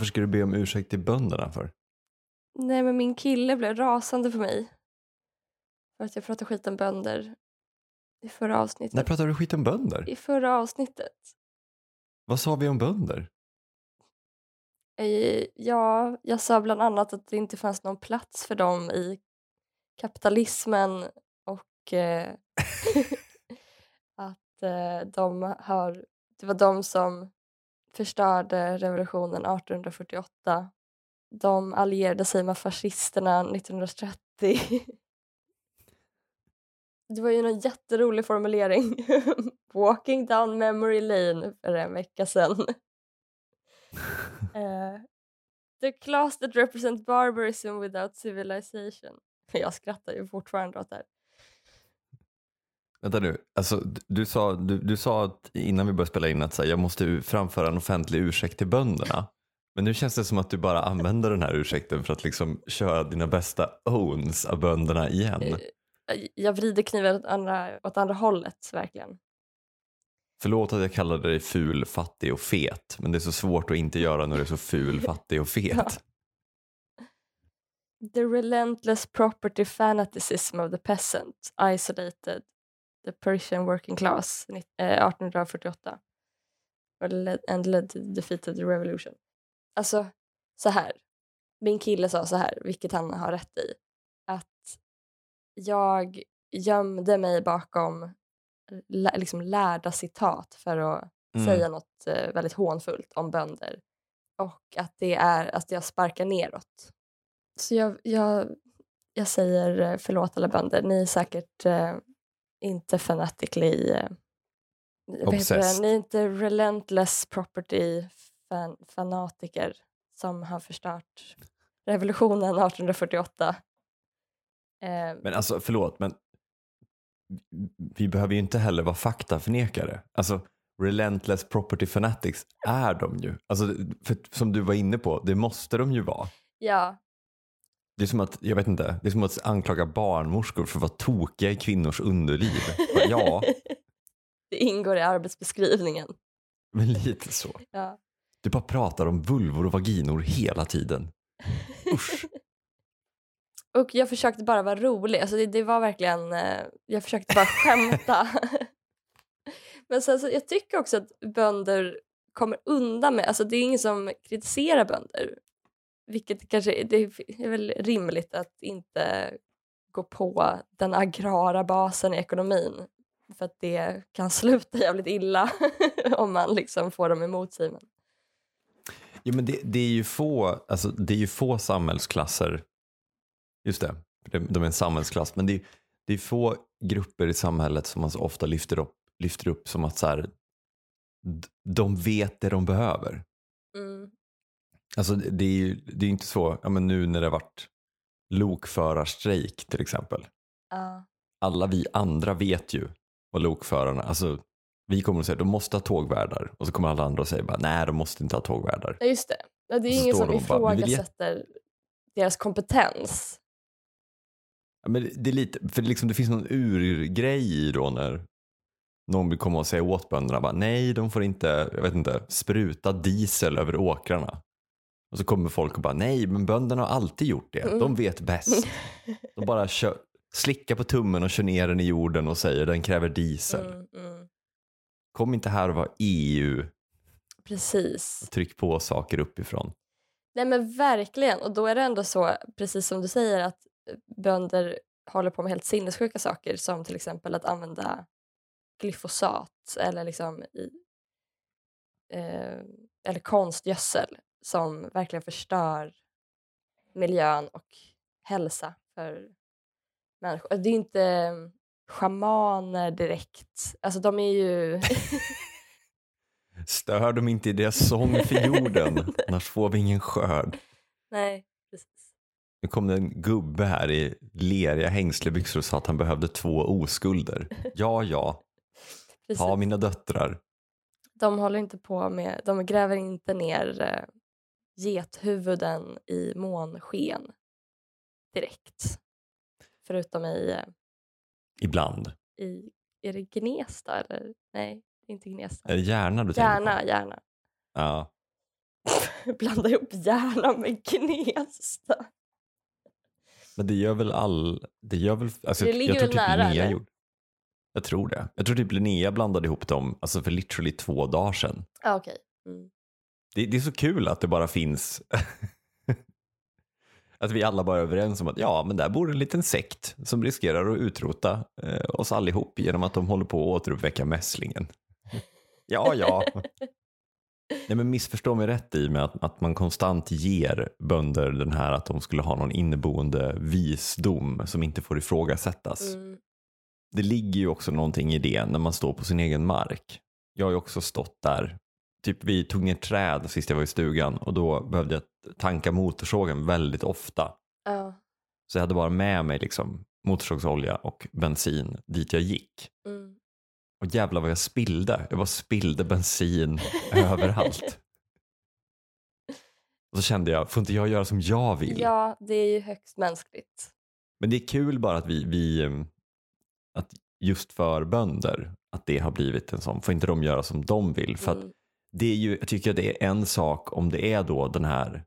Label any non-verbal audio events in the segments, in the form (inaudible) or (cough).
Varför ska du be om ursäkt till bönderna för? Nej men min kille blev rasande på mig. För att jag pratade skit om bönder i förra avsnittet. När pratade du skit om bönder? I förra avsnittet. Vad sa vi om bönder? Eh, Ja, jag sa bland annat att det inte fanns någon plats för dem i kapitalismen och eh, (laughs) (laughs) att eh, de har, det var de som förstörde revolutionen 1848. De allierade sig med fascisterna 1930. (laughs) Det var ju en jätterolig formulering. (laughs) Walking down memory lane för en vecka sedan. (laughs) Eh, the class that represent barbarism without civilization. Jag skrattar ju fortfarande åt det här. Vänta nu, alltså, du, sa, du, du sa innan vi började spela in att här, jag måste framföra en offentlig ursäkt till bönderna. Men nu känns det som att du bara använder den här ursäkten för att liksom köra dina bästa owns av bönderna igen. Eh, Jag vrider kniven åt andra, åt andra hållet, verkligen. Förlåt att jag kallade dig ful, fattig och fet. Men det är så svårt att inte göra när du är så ful, (laughs) fattig och fet. Ja. The relentless property fanaticism of the peasant isolated the Persian working class nitt- eh, 1848 and led, to the defeat of the revolution. Alltså, så här. Min kille sa så här, vilket han har rätt i. Att jag gömde mig bakom liksom lärda citat för att Mm. säga något eh, väldigt hånfullt om bönder. Och att det är att jag sparkar neråt. Så jag, jag, jag säger eh, förlåt alla bönder, ni är säkert eh, inte fanatically eh? Obsessed. Ni är inte relentless property fan, fanatiker som har förstört revolutionen 1848. Eh, Men alltså förlåt, men vi behöver ju inte heller vara faktaförnekare. Alltså relentless property fanatics är de ju. Alltså, för, som du var inne på, det måste de ju vara. ja, Det är som att, jag vet inte, det är som att anklaga barnmorskor för att vara tokiga i kvinnors underliv. Ja, (laughs) det ingår i arbetsbeskrivningen. men lite så. Ja. Du bara pratar om vulvor och vaginor hela tiden. Usch. (laughs) Och jag försökte bara vara rolig. Alltså det, det var verkligen... Eh, jag försökte bara skämta. (laughs) Men sen så, jag tycker också att bönder kommer undan med... Alltså det är ingen som kritiserar bönder. Vilket kanske... Det är väl rimligt att inte gå på den agrara basen i ekonomin. För att det kan (laughs) sluta jävligt illa (laughs) om man liksom får dem emot sig. Men, Ja, men det, det, är ju få, alltså, det är ju få samhällsklasser, just det, de är en samhällsklass, men det är, det är få grupper i samhället som man så ofta lyfter upp, lyfter upp som att så här, de vet det de behöver. mm, Alltså det är ju det är inte så, ja, men nu när det har varit lokförarstrejk till exempel. ja. Alla vi andra vet ju vad lokförarna, alltså vi kommer att säga de måste ha tågvärdar och så kommer alla andra att säga bara, nej de måste inte ha tågvärdar. Ja, just det. Ja, Det är ingen som och bara, ifrågasätter deras kompetens. Ja, men det är lite, för det, liksom, det finns någon urgrej i då när någon vill komma och säga åt bönderna bara, nej de får inte, jag vet inte, spruta diesel över åkrarna. Och så kommer folk och bara, nej men bönderna har alltid gjort det, de vet bäst. De bara kör, slickar på tummen och kör ner den i jorden och säger den kräver diesel. Mm, mm. Kom inte här och var EU, Precis. tryck på saker uppifrån. Nej men verkligen. Och då är det ändå så, precis som du säger, att bönder håller på med helt sinnessjuka saker som till exempel att använda glyfosat eller liksom i, eh, eller konstgödsel som verkligen förstör miljön och hälsa för människor. Det är inte schamaner direkt. Alltså de är ju... (laughs) Stör dem inte i deras sång för jorden, (laughs) annars får vi ingen skörd. Nej, precis. Nu kom det en gubbe här i leriga hängslebyxor och sa att han behövde två oskulder. Ja, ja, precis. ta mina döttrar. De håller inte på med, de gräver inte ner eh, gethuvuden i månsken direkt. Förutom i, eh, Ibland. i är det Gnesta eller? Nej, inte Gnesta. Är det hjärna du tänker på? Gärna, gärna. Ja. (laughs) blanda ihop hjärna med gnesta. Men det gör väl all... Det gör väl... Alltså, Det jag, ligger jag tror väl typ nära, Linnea gjorde... Jag tror det. Jag tror typ Linnea blandade ihop dem alltså för literally två dagar sedan. Ja, okej. Mm. Det, det är så kul att det bara finns... (laughs) att vi alla bara är överens om att ja, men där bor en liten sekt som riskerar att utrota eh, oss allihop genom att de håller på att återuppväcka mässlingen. (laughs) ja, ja. Nej, men missförstå mig rätt i med att, att man konstant ger bönder den här att de skulle ha någon inneboende visdom som inte får ifrågasättas. Mm. Det ligger ju också någonting i det när man står på sin egen mark. Jag har ju också stått där. Typ vi tog ner träd sist jag var i stugan och då behövde jag tanka motorsågen väldigt ofta. Ja. Så jag hade bara med mig liksom motorsågsolja och bensin dit jag gick. Mm. Och jävlar vad jag spillde. Jag bara spillde bensin (laughs) överallt. Och så kände jag, får inte jag göra som jag vill? ja, det är ju högst mänskligt. Men det är kul bara att vi, vi eh, att just för bönder, att det har blivit en sån, får inte de göra som de vill? För att Mm. Det är ju, jag tycker att det är en sak om det är då den här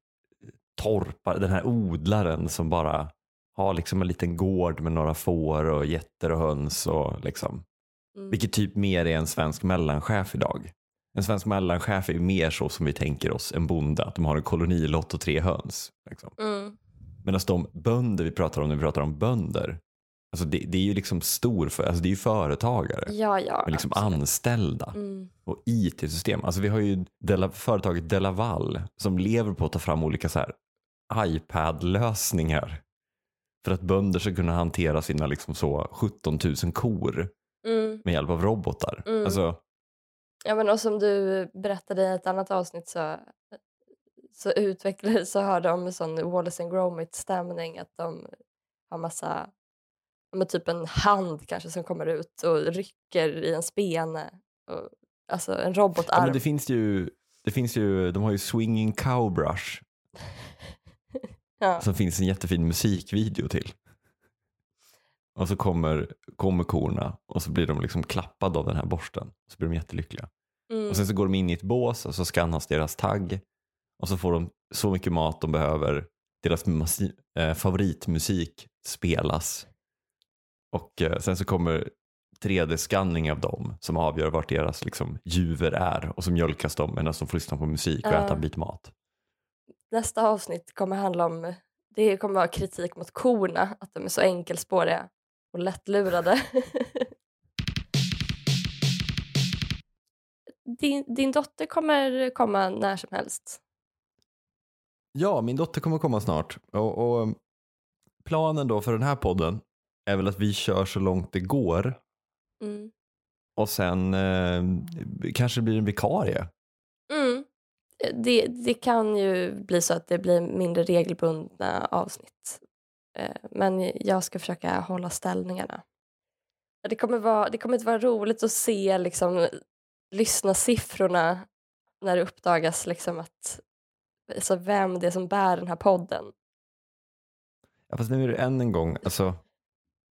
torpar, den här odlaren som bara har liksom en liten gård med några får och getter och höns och liksom, Mm. vilket typ mer är en svensk mellanchef idag. En svensk mellanchef är ju mer så som vi tänker oss en bonde, att de har en kolonilott och tre höns. Liksom. Mm. Medan de bönder vi pratar om när vi pratar om bönder, alltså det, det är ju liksom stor, för, alltså det är ju företagare Ja, ja. med liksom absolut. anställda Mm. och IT-system. Alltså vi har ju Dela, företaget Delaval som lever på att ta fram olika så här iPad-lösningar för att bönder ska kunna hantera sina liksom så 17 000 kor Mm. med hjälp av robotar. Mm. Alltså, Ja, men och som du berättade i ett annat avsnitt så, så utvecklade så har de en sån Wallace and Gromit-stämning att de har massa, men typ en hand kanske som kommer ut och rycker i en spene. Och, alltså en ja, robotarm. men det finns ju, det finns ju, de har ju Swinging Cowbrush (laughs) ja. som finns en jättefin musikvideo till. Och så kommer, kommer korna och så blir de liksom klappade av den här borsten. Så blir de jättelyckliga. Mm. Och sen så går de in i ett bås och så skannas deras tagg. Och så får de så mycket mat de behöver. Deras eh, favoritmusik spelas. Och eh, sen så kommer 3D-skanning av dem som avgör vart deras liksom, juver är och så mjölkas de medan de får lyssna på musik och Ja. äta en bit mat. Nästa avsnitt kommer handla om, det kommer vara kritik mot korna, att de är så enkelspåriga och lättlurade. (laughs) din, din dotter kommer komma när som helst. Ja, min dotter kommer komma snart. Och, och planen då för den här podden är väl att vi kör så långt det går Mm. och sen eh, kanske det blir en vikarie. Mm. Det, det kan ju bli så att det blir mindre regelbundna avsnitt. Eh, Men jag ska försöka hålla ställningarna. Det kommer, vara, det kommer inte vara roligt att se liksom, lyssna siffrorna när det uppdagas liksom att alltså vem det är som bär den här podden. Ja, fast nu är det än en gång, alltså,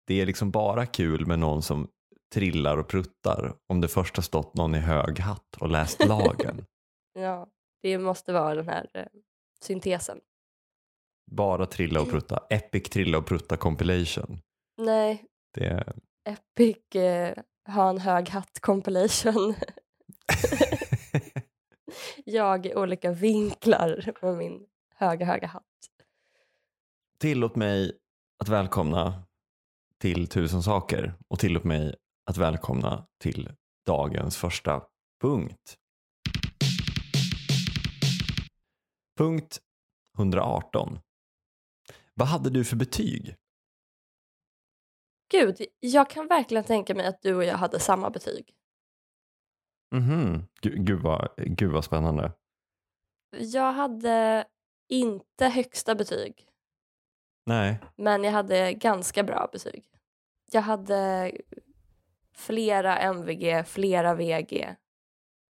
det är liksom bara kul med någon som trillar och pruttar om det först har stått någon i hög hatt och läst lagen. (laughs) Ja, det måste vara den här eh, syntesen. bara trilla och prutta. Epic trilla och prutta compilation. Nej, Det är... Epic eh, ha en hög hatt compilation. (laughs) (laughs) jag i olika vinklar med min höga, höga hatt. Tillåt mig att välkomna till tusen saker och tillåt mig att välkomna till dagens första punkt. Punkt 118. Vad hade du för betyg? Gud, jag kan verkligen tänka mig att du och jag hade samma betyg. Mhm, Gud, gud, vad, gud vad spännande. Jag hade inte högsta betyg, Nej, men jag hade ganska bra betyg. Jag hade flera MVG, flera VG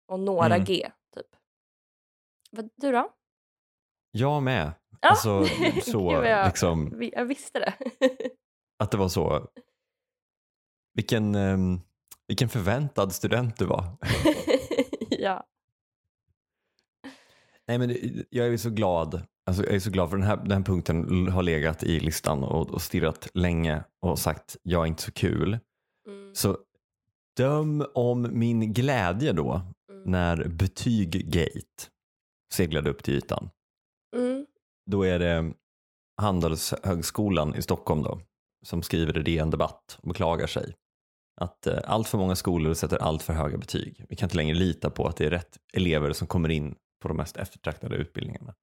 och några Mm. G, typ. Vad, du då? jag med. Ja. Alltså (laughs) så jag, liksom jag visste det. (laughs) att det var så. Vilken, ehm, vilken förväntad student du var. (laughs) ja. Nej, men det- jag är så glad. Alltså, jag är så glad för den här, den här punkten har legat i listan och, och stirrat länge och sagt jag är inte så kul. Mm. Så döm om min glädje då Mm. när betyggate seglade upp till ytan. Mm. Då är det Handelshögskolan i Stockholm då som skriver i DN Debatt och beklagar sig. Att eh, allt för många skolor sätter allt för höga betyg. Vi kan inte längre lita på att det är rätt elever som kommer in på de mest eftertraktade utbildningarna.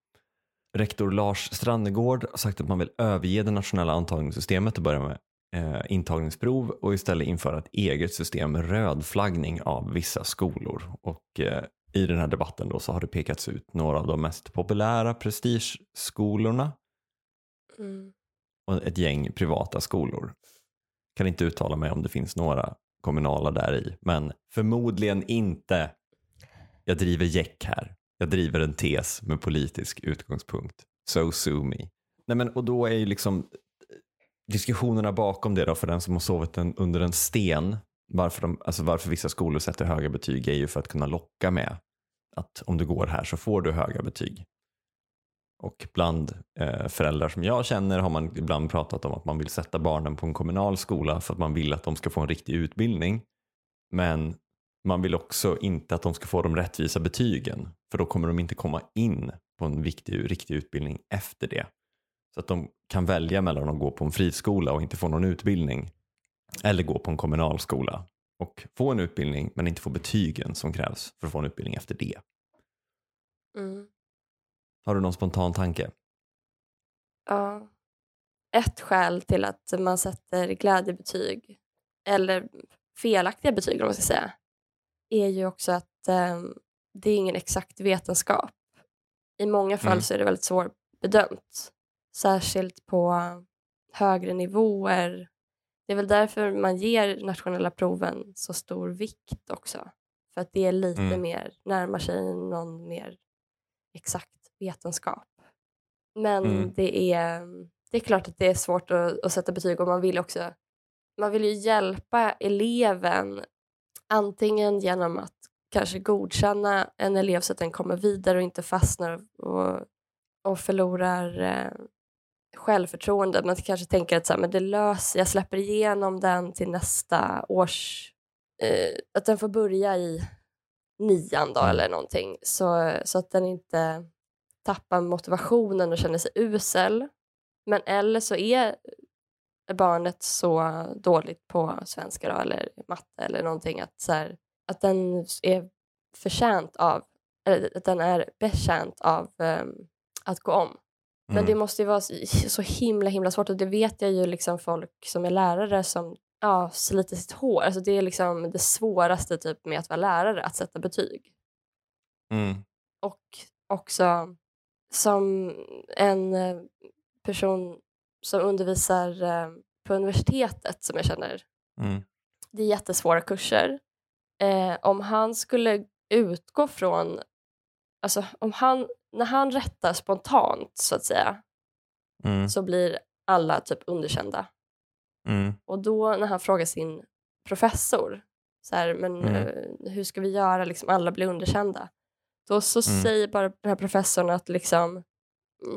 Rektor Lars Strannegård har sagt att man vill överge det nationella antagningssystemet och börja med eh, intagningsprov och istället införa ett eget system med rödflaggning av vissa skolor. Och eh, i den här debatten då så har det pekats ut några av de mest populära prestigeskolorna Mm. och ett gäng privata skolor. Kan inte uttala mig om det finns några kommunala där i, men förmodligen inte. Jag driver jäck här. Jag driver en tes med politisk utgångspunkt. So sue me. Nej, men, och då är ju liksom eh, diskussionerna bakom det då för den som har sovit en, under en sten. Varför, de, alltså varför vissa skolor sätter höga betyg är ju för att kunna locka med att om du går här så får du höga betyg. Och bland eh, föräldrar som jag känner har man ibland pratat om att man vill sätta barnen på en kommunal skola för att man vill att de ska få en riktig utbildning. Men man vill också inte att de ska få de rättvisa betygen för då kommer de inte komma in på en viktig, riktig utbildning efter det. Så att de kan välja mellan att gå på en friskola och inte få någon utbildning eller gå på en kommunal skola och få en utbildning men inte få betygen som krävs för att få en utbildning efter det. Mm. Har du någon spontan tanke? Ja. Ett skäl till att man sätter glädjebetyg, eller felaktiga betyg om man ska säga, är ju också att eh, det är ingen exakt vetenskap. I många fall Mm. så är det väldigt svårbedömt. Särskilt på högre nivåer. Det är väl därför man ger nationella proven så stor vikt också. För att det är lite Mm. mer, närmar sig någon mer exakt vetenskap. Men Mm. det, är, det är klart att det är svårt att, att sätta betyg och man vill också man vill ju hjälpa eleven antingen genom att kanske godkänna en elev så att den kommer vidare och inte fastnar och, och förlorar eh, självförtroende. Man kanske tänker att så här, men det löser, jag släpper igenom den till nästa års... Eh, att den får börja i nian då Mm. eller någonting så, så att den inte tappar motivationen och känner sig usel. Men eller så är barnet så dåligt på svenska då, eller matte eller någonting att, så här, att den är förtjänt av, eller att den är betjänt av ehm, att gå om. Men Mm. det måste ju vara så, (laughs) så himla himla svårt och det vet jag ju liksom folk som är lärare som ja, sliter sitt hår. Alltså det är liksom det svåraste typ med att vara lärare, att sätta betyg. Mm. Och också som en eh, person som undervisar eh, på universitetet som jag känner. Mm. Det är jättesvåra kurser. Eh, om han skulle utgå från, alltså om han, när han rättar spontant så att säga, Mm. så blir alla typ underkända. Mm. Och då när han frågar sin professor, så här, men Mm. eh, hur ska vi göra, liksom, alla blir underkända. Då så Mm. säger bara den här professorn att liksom,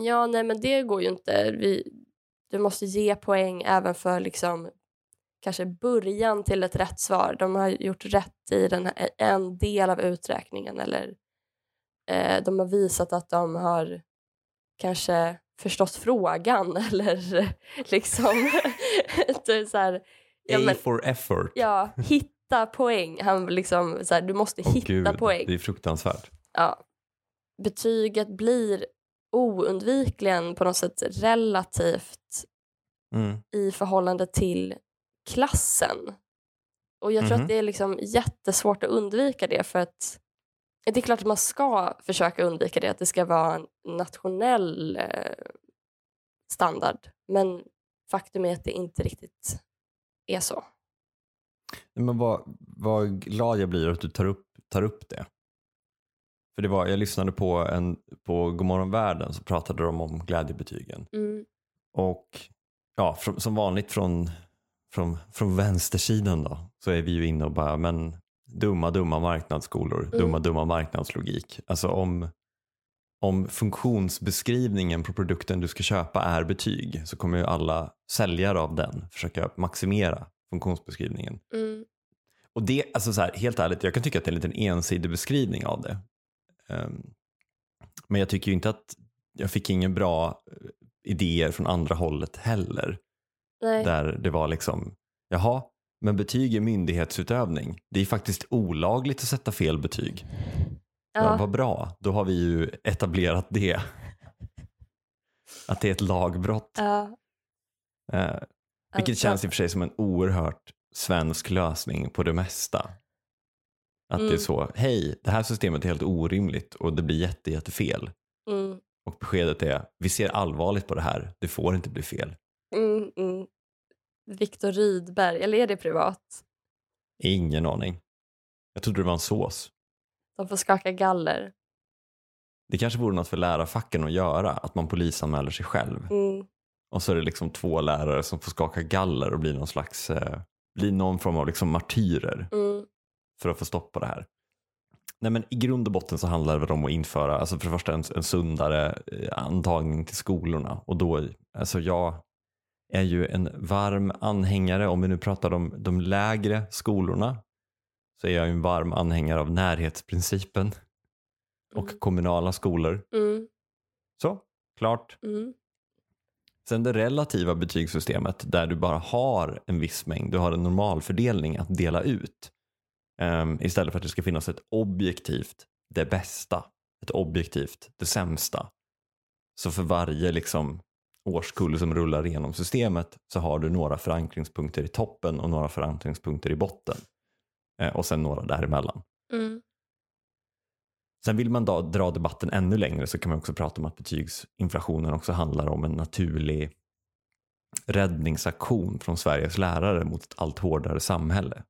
ja nej men det går ju inte. Vi, du måste ge poäng även för liksom, kanske början till ett rätt svar. De har gjort rätt i den här, en del av uträkningen eller eh, de har visat att de har kanske förstått frågan (laughs) eller liksom (laughs) typ så här, ja, A men, for effort. ja, hitta poäng. Han liksom så här, du måste Åh, hitta Gud, poäng. Det är fruktansvärt. Ja. Betyget blir oundvikligen på något sätt relativt Mm. i förhållande till klassen. Och jag tror att det är liksom jättesvårt att undvika det för att det är klart att man ska försöka undvika det, att det ska vara en nationell eh, standard. Men faktum är att det inte riktigt är så. Men vad, vad glad jag blir att du tar upp, tar upp det. För det var, jag lyssnade på, en, på Godmorgon världen så pratade de om glädjebetygen. Mm. Och ja, som vanligt från, från, från vänstersidan då så är vi ju inne och bara men dumma dumma marknadsskolor, Mm. dumma dumma marknadslogik. Alltså om, om funktionsbeskrivningen på produkten du ska köpa är betyg så kommer ju alla säljare av den försöka maximera funktionsbeskrivningen. Mm. Och det, alltså så här, helt ärligt, jag kan tycka att det är en liten ensidig beskrivning av det. Um, men jag tycker ju inte att jag fick ingen bra eh, idéer från andra hållet heller. Nej. Där det var liksom, jaha, men betyg är myndighetsutövning. Det är faktiskt olagligt att sätta fel betyg. Ja. Ja. vad bra, då har vi ju etablerat det. Att det är ett lagbrott. Ja. Eh, vilket Alltså- känns i och för sig som en oerhört svensk lösning på det mesta. Att det är Mm. så, hej, det här systemet är helt orimligt och det blir jätte, jättefel. Mm. Och beskedet är, vi ser allvarligt på det här, det får inte bli fel. Mm, mm. Viktor Rydberg, eller är det privat? Ingen aning. Jag trodde det var en sås. De får skaka galler. Det kanske vore något för lärarfacken att göra, att man polisanmäler sig själv. Mm. Och så är det liksom två lärare som får skaka galler och blir någon slags, eh, blir någon form av liksom martyrer Mm. för att få stoppa det här. Nej men i grund och botten så handlar det väl om att införa, alltså för det första en, en sundare eh, antagning till skolorna och då, alltså jag är ju en varm anhängare, om vi nu pratar om de lägre skolorna, så är jag ju en varm anhängare av närhetsprincipen och Mm. kommunala skolor. Mm. Så, klart. Mm. Sen det relativa betygssystemet där du bara har en viss mängd, du har en normalfördelning att dela ut. Ehm, istället för att det ska finnas ett objektivt det bästa, ett objektivt det sämsta. Så för varje liksom, årskull som rullar igenom systemet så har du några förankringspunkter i toppen och några förankringspunkter i botten. Eh, och sen några däremellan. Mm. Sen vill man då dra debatten ännu längre så kan man också prata om att betygsinflationen också handlar om en naturlig räddningsaktion från Sveriges lärare mot ett allt hårdare samhälle.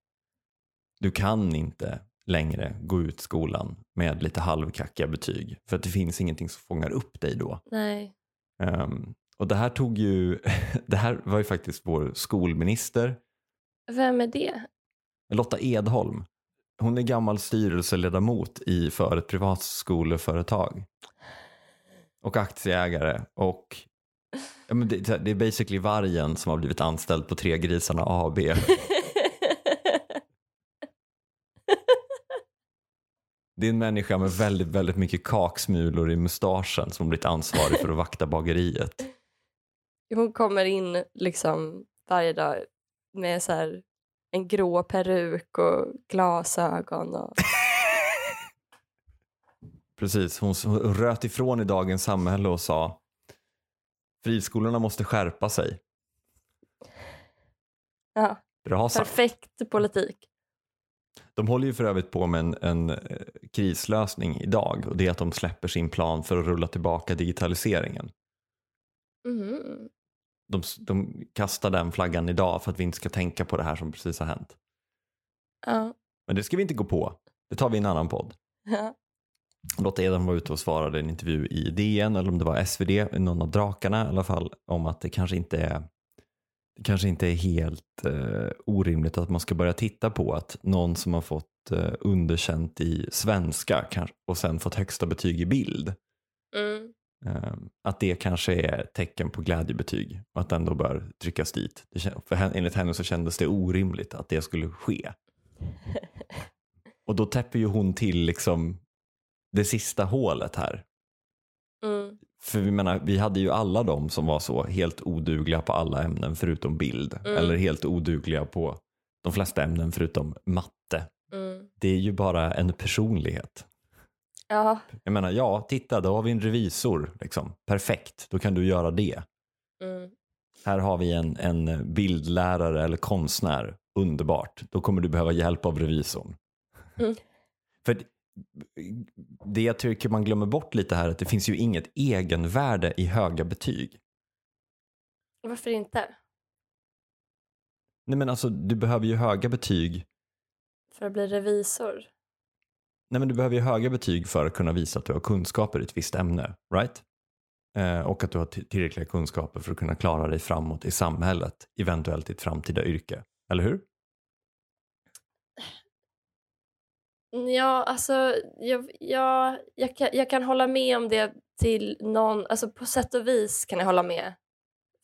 Du kan inte längre gå ut skolan med lite halvkackiga betyg för att det finns ingenting som fångar upp dig då. Nej. Ehm, och det här tog ju, (laughs) det här var ju faktiskt vår skolminister Vem är det? Lotta Edholm. Hon är gammal styrelseledamot i för ett privatskoleföretag. Och aktieägare. Och ja, men det, det är basically vargen som har blivit anställd på Tre Grisarna AB. (laughs) Det är en människa med väldigt, väldigt mycket kaksmulor i mustaschen som blivit ansvarig för att vakta bageriet. Hon kommer in liksom varje dag med så här en grå peruk och glasögon. Och... (laughs) Precis, hon, hon röt ifrån i dagens samhälle och sa friskolorna måste skärpa sig. Ja, Bra sagt. perfekt politik. De håller ju för övrigt på med en, en eh, krislösning idag och det är att de släpper sin plan för att rulla tillbaka digitaliseringen. Mhm. De, de kastar den flaggan idag för att vi inte ska tänka på det här som precis har hänt. Ja. Men det ska vi inte gå på. Det tar vi i en annan podd. Ja. Lotta Edholm var ute och svarade i en intervju i DN eller om det var SvD, någon av drakarna i alla fall, om att det kanske inte är det kanske inte är helt eh, orimligt att man ska börja titta på att någon som har fått eh, underkänt i svenska och sen fått högsta betyg i bild, Mm. Eh, att det kanske är tecken på glädjebetyg och att den då bör tryckas dit. För enligt henne så kändes det orimligt att det skulle ske. (laughs) Och då täpper ju hon till liksom det sista hålet här. Mm. För vi menar, vi hade ju alla de som var så helt odugliga på alla ämnen förutom bild. Mm. Eller helt odugliga på de flesta ämnen förutom matte. Mm. Det är ju bara en personlighet. Ja. Jag menar, ja, titta, då har vi en revisor. Liksom. Perfekt, då kan du göra det. Mm. Här har vi en, en bildlärare eller konstnär. Underbart, då kommer du behöva hjälp av revisorn. Mm. (laughs) För det jag tycker man glömmer bort lite här är att det finns ju inget egenvärde i höga betyg. Varför inte? Nej men alltså du behöver ju höga betyg. För att bli revisor? Nej men du behöver ju höga betyg för att kunna visa att du har kunskaper i ett visst ämne. Right? Eh, och att du har tillräckliga kunskaper för att kunna klara dig framåt i samhället. Eventuellt i ett framtida yrke. Eller hur? Ja, alltså jag, jag, jag, kan, jag kan hålla med om det till någon, alltså på sätt och vis kan jag hålla med.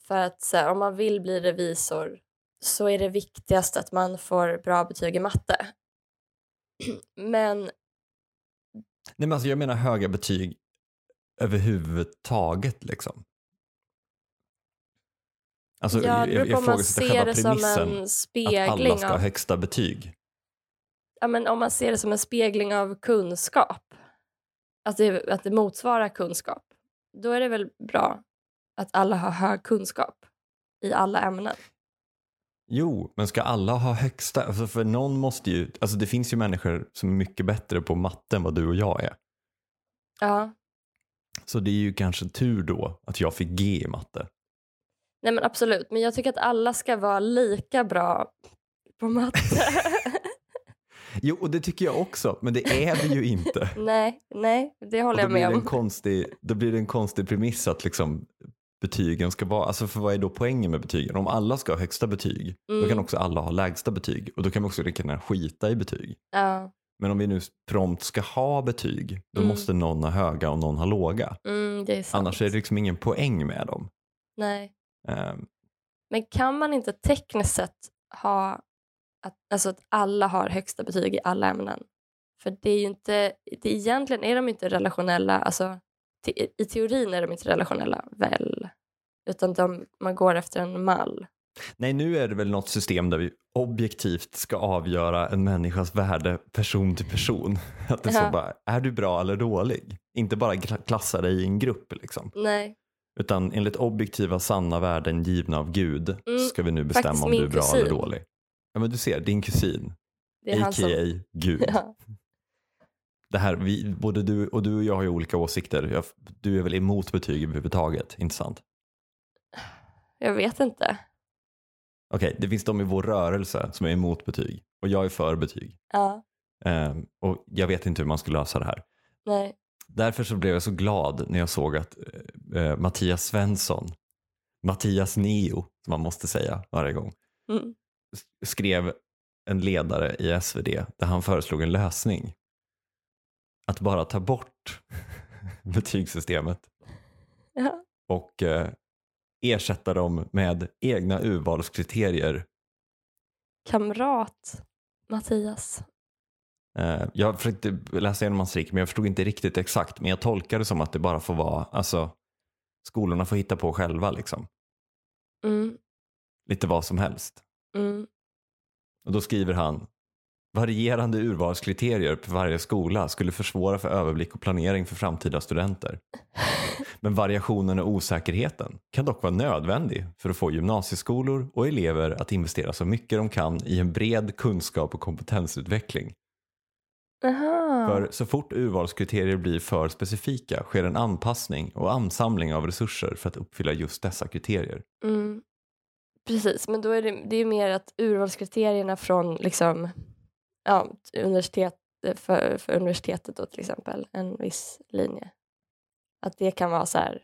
För att så här, om man vill bli revisor så är det viktigast att man får bra betyg i matte. (clears throat) Men Nej, men alltså, jag menar höga betyg överhuvudtaget. Liksom. Alltså, ja, jag, ser själva det som premissen en att alla ska ha av, högsta betyg. ja, men om man ser det som en spegling av kunskap, att det, att det motsvarar kunskap, då är det väl bra att alla har hög kunskap i alla ämnen. Jo, men ska alla ha högsta? Alltså för någon måste ju, alltså det finns ju människor som är mycket bättre på matte än vad du och jag är. Ja, Så det är ju kanske tur då att jag fick G i matte. nej men absolut. Men jag tycker att alla ska vara lika bra på matte. (laughs) Jo, och det tycker jag också, men det är vi ju inte. (laughs) nej, nej, det håller jag med en om. konstig, då blir det en konstig premiss att liksom betygen ska vara, alltså för vad är då poängen med betygen? Om alla ska ha högsta betyg, då kan Mm. också alla ha lägsta betyg och då kan vi också lika gärna skita i betyg. Ja, Men om vi nu prompt ska ha betyg, då Mm. måste någon ha höga och någon ha låga. mm, är. Annars är det liksom ingen poäng med dem. Nej. Ehm, Men kan man inte tekniskt sett ha att, alltså att alla har högsta betyg i alla ämnen? För det är ju inte, det, egentligen är de inte relationella, alltså te, i teorin är de inte relationella väl? Utan de, man går efter en mall. Nej, nu är det väl något system där vi objektivt ska avgöra en människas värde person till person. (laughs) Att det är så bara, är du bra eller dålig? Inte bara kla- klassa dig i en grupp liksom. Nej, Utan enligt objektiva sanna värden givna av Gud Mm, ska vi nu bestämma om du är bra kusin. eller dålig. Ja men du ser, din kusin, a.k.a. som... Gud. (laughs) Ja, Det här, vi, både du och du och jag har ju olika åsikter. Jag, du är väl emot betyg överhuvudtaget, inte sant? jag vet inte. Okej, det finns de i vår rörelse som är emot betyg och jag är för betyg. Ja, Ehm, och jag vet inte hur man ska lösa det här. nej. Därför så blev jag så glad när jag såg att eh, Mattias Svensson, Mattias Neo, som man måste säga varje gång, Mm. skrev en ledare i SvD där han föreslog en lösning. Att bara ta bort (laughs) betygssystemet Ja. och eh, ersätta dem med egna urvalskriterier. Kamrat Mattias. Eh, jag försökte läsa igenom hans rik men jag förstod inte riktigt exakt men jag tolkar det som att det bara får vara, alltså skolorna får hitta på själva liksom. Mm. Lite vad som helst. Mm. Och då skriver han Varierande urvalskriterier på varje skola skulle försvåra för överblick och planering för framtida studenter. Men variationen och osäkerheten kan dock vara nödvändig för att få gymnasieskolor och elever att investera så mycket de kan i en bred kunskap och kompetensutveckling. Aha. För så fort urvalskriterier blir för specifika sker en anpassning och ansamling av resurser för att uppfylla just dessa kriterier. Mm. Precis, men då är det, det är mer att urvalskriterierna från liksom, ja, universitet, för, för universitetet då till exempel, en viss linje. Att det kan vara så här,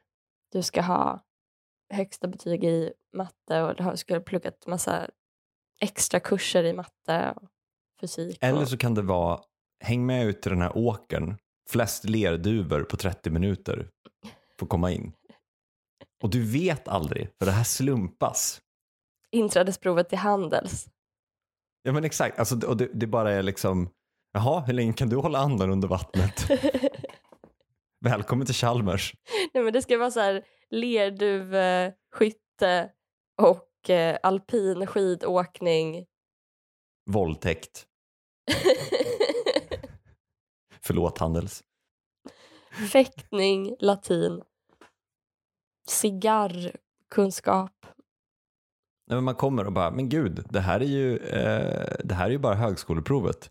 du ska ha högsta betyg i matte och du ska ha pluggat massa extra kurser i matte och fysik. Eller och, så kan det vara, häng med ut till den här åkern, flest lerduvor på 30 minuter får komma in. Och du vet aldrig, för det här slumpas. inträdesprovet till Handels. Ja men exakt, alltså, och det, det bara är liksom, jaha, hur länge kan du hålla andan under vattnet? (laughs) Välkommen till Chalmers. Nej, men det ska vara så här lerduveskytte och eh, alpin skidåkning. Våldtäkt, (laughs) förlåt Handels. Fäktning, latin. Cigarrkunskap. Nej, men man kommer och bara, men gud, det här är ju, eh, det här är ju bara högskoleprovet.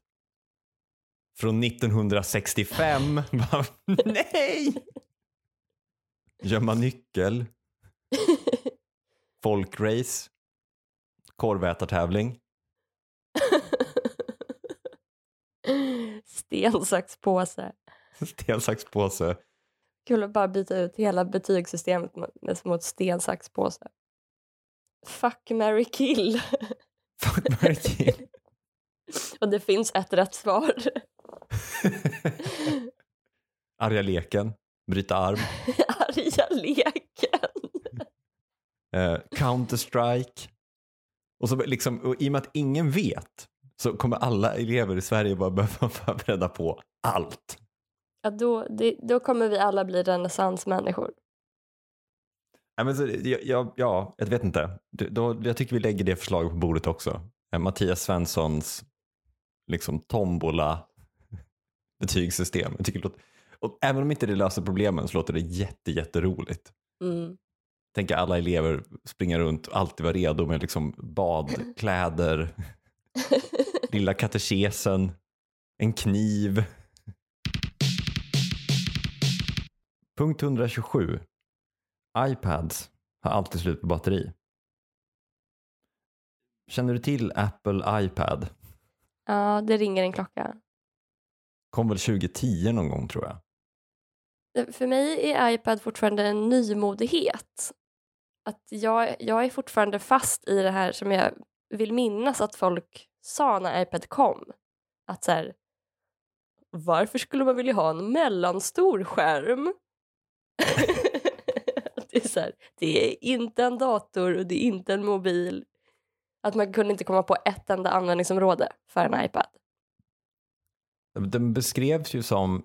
Från 1965. (laughs) Bara, Nej! Gömma nyckel. (laughs) Folkrace. Korvätartävling. Sten, sax, (laughs) påse. Sten, sax, påse. Kul att bara byta ut hela betygssystemet mot, mot sten, sax, påse. Fuck, marry, kill. (laughs) Fuck, marry, kill. Och det finns ett rätt svar. (laughs) Arga leken, bryta arm, (laughs) Arga leken. eh, Counter-Strike. Och, så liksom, och I och med att ingen vet så kommer alla elever i Sverige bara behöva vara förberedda på allt. Ja, då, det, då kommer vi alla bli renässansmänniskor. Ja, men så, jag, ja, jag vet inte. Då, jag tycker vi lägger det förslaget på bordet också. Eh, Mattias Svenssons liksom, tombola (laughs) betygssystem. Jag tycker det låter, och även om inte det löser problemen så låter det jätte, jätteroligt. Mm. Tänk alla elever springa runt och alltid vara redo med liksom badkläder, (laughs) lilla katekesen, en kniv. Punkt 127. iPads har alltid slut på batteri. Känner du till Apple iPad? Ja, det ringer en klocka. Kom väl 2010 någon gång tror jag. För mig är iPad fortfarande en nymodighet. Att jag, jag är fortfarande fast i det här som jag vill minnas att folk sa när iPad kom. Att så här, varför skulle man vilja ha en mellanstor skärm? (laughs) det, är så här, det är inte en dator och det är inte en mobil. Att man kunde inte komma på ett enda användningsområde för en iPad. Den beskrevs ju som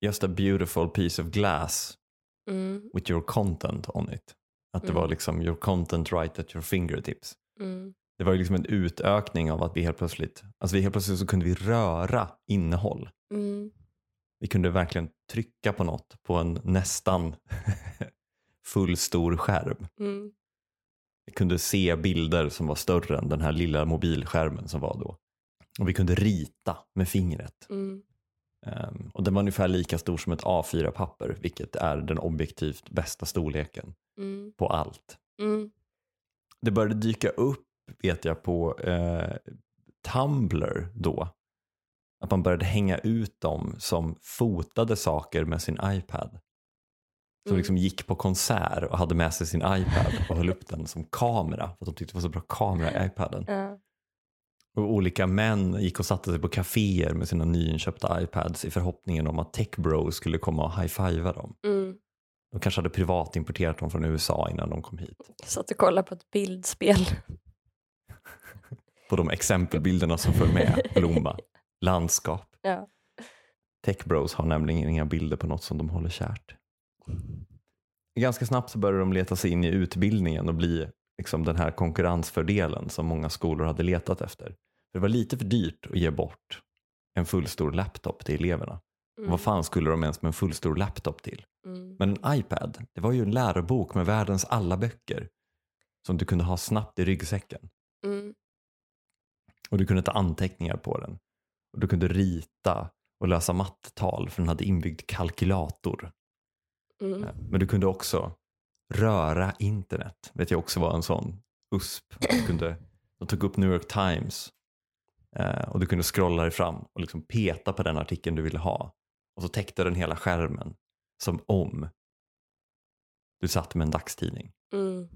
just a beautiful piece of glass Mm, with your content on it. Att det Mm. var liksom your content right at your fingertips. mm, Det var ju liksom en utökning av att vi helt plötsligt, alltså vi helt plötsligt så kunde vi röra innehåll. mm, Vi kunde verkligen trycka på något på en nästan full stor skärm. mm, Vi kunde se bilder som var större än den här lilla mobilskärmen som var då. Och vi kunde rita med fingret. mm, Ehm, och den var ungefär lika stor som ett A4-papper, vilket är den objektivt bästa storleken mm, på allt. mm. Det började dyka upp, vet jag, på eh, Tumblr då. Att man började hänga ut dem som fotade saker med sin iPad. Som Mm. liksom gick på konsert och hade med sig sin iPad och höll upp den som kamera. För att de tyckte det var så bra kamera i iPaden. Ja. Och olika män gick och satte sig på kaféer med sina nyinköpta iPads i förhoppningen om att tech bros skulle komma och high-fivea dem. Mm. De kanske hade privatimporterat dem från USA innan de kom hit. Satt och kollade på ett bildspel. På de exempelbilderna som föll med. Blomma, landskap. Ja. Tech bros har nämligen inga bilder på något som de håller kärt. Ganska snabbt så började de leta sig in i utbildningen och bli liksom den här konkurrensfördelen som många skolor hade letat efter. För det var lite för dyrt att ge bort en fullstor laptop till eleverna. Mm. Vad fan skulle de ens med en fullstor laptop till? Mm. Men en iPad, det var ju en lärobok med världens alla böcker som du kunde ha snabbt i ryggsäcken. Mm. Och du kunde ta anteckningar på den. Och du kunde rita och lösa mattetal för den hade inbyggd kalkylator. Mm. Eh, Men du kunde också röra internet. vet jag också var en sån USP. Du kunde, de tog upp New York Times eh, och du kunde scrolla dig fram och liksom peta på den artikeln du ville ha. Och så täckte den hela skärmen som om du satt med en dagstidning. Mm.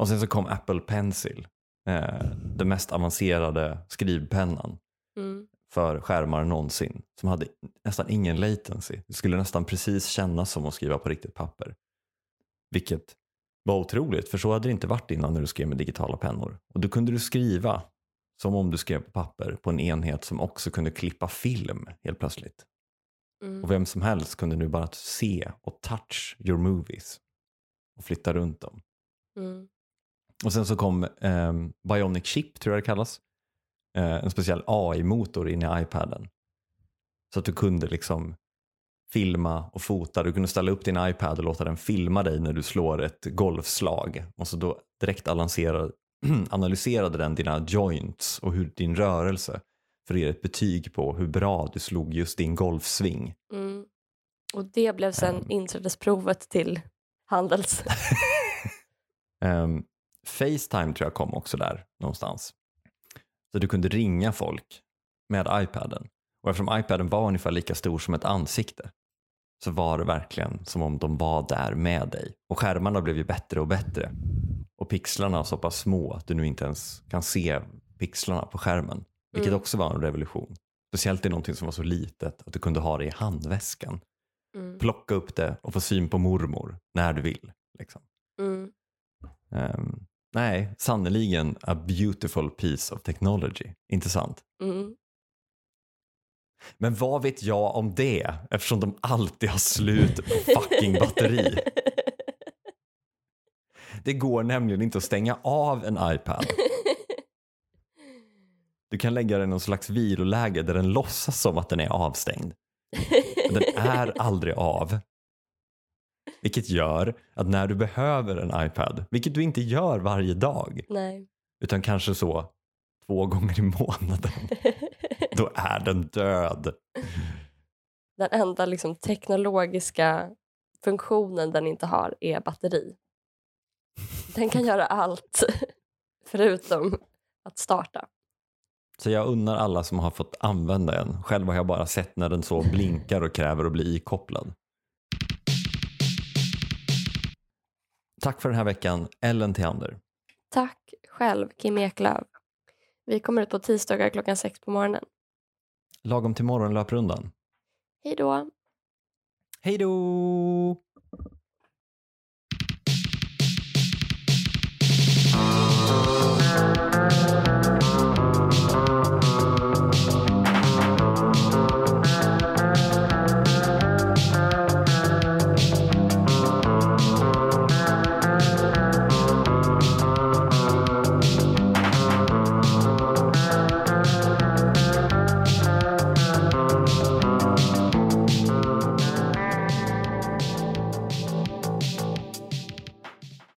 Och sen så kom Apple Pencil, eh, den mest avancerade skrivpennan Mm. För skärmar någonsin. Som hade nästan ingen latency. Det skulle nästan precis kännas som att skriva på riktigt papper. Vilket var otroligt, för så hade det inte varit innan när du skrev med digitala pennor. Och då kunde du skriva som om du skrev på papper på en enhet som också kunde klippa film helt plötsligt. Mm. Och vem som helst kunde nu bara se och touch your movies och flytta runt dem. Mm. Och sen så kom eh, Bionic Chip, tror jag det kallas. Eh, en speciell AI-motor in i iPaden. Så att du kunde liksom filma och fota. Du kunde ställa upp din iPad och låta den filma dig när du slår ett golfslag. Och så då direkt (clears throat) analyserade, den dina joints och hur din rörelse för att ge ett betyg på hur bra du slog just din golfsving. Mm. Och det blev sen Ehm. inträdesprovet till Handels. Um, (laughs) Facetime tror jag kom också där någonstans. Så du kunde ringa folk med iPaden. Och eftersom iPaden var ungefär lika stor som ett ansikte så var det verkligen som om de var där med dig. Och skärmarna blev ju bättre och bättre. Och pixlarna så pass små att du nu inte ens kan se pixlarna på skärmen. Vilket Mm. också var en revolution. Speciellt i någonting som var så litet att du kunde ha det i handväskan. Mm. Plocka upp det och få syn på mormor när du vill. Liksom. Mm. Ehm, nej, sannoliken a beautiful piece of technology. Inte sant? Mm. Men vad vet jag om det eftersom de alltid har slut fucking batteri. (laughs) Det går nämligen inte att stänga av en iPad. Du kan lägga den i någon slags viloläge där den låtsas som att den är avstängd. Men den är aldrig av. Vilket gör att när du behöver en iPad, vilket du inte gör varje dag, Nej. utan kanske så två gånger i månaden, (laughs) då är den död. Den enda liksom, teknologiska funktionen den inte har är batteri. Den kan göra allt (laughs) förutom att starta. Så jag unnar alla som har fått använda en. Själv har jag bara sett när den så blinkar och kräver att bli ikopplad. Tack för den här veckan, Ellen Theander. Tack själv, Kim Eklöf. Vi kommer ut på tisdagar klockan sex på morgonen. Lagom till morgonlöprundan. Hej då! Hej då!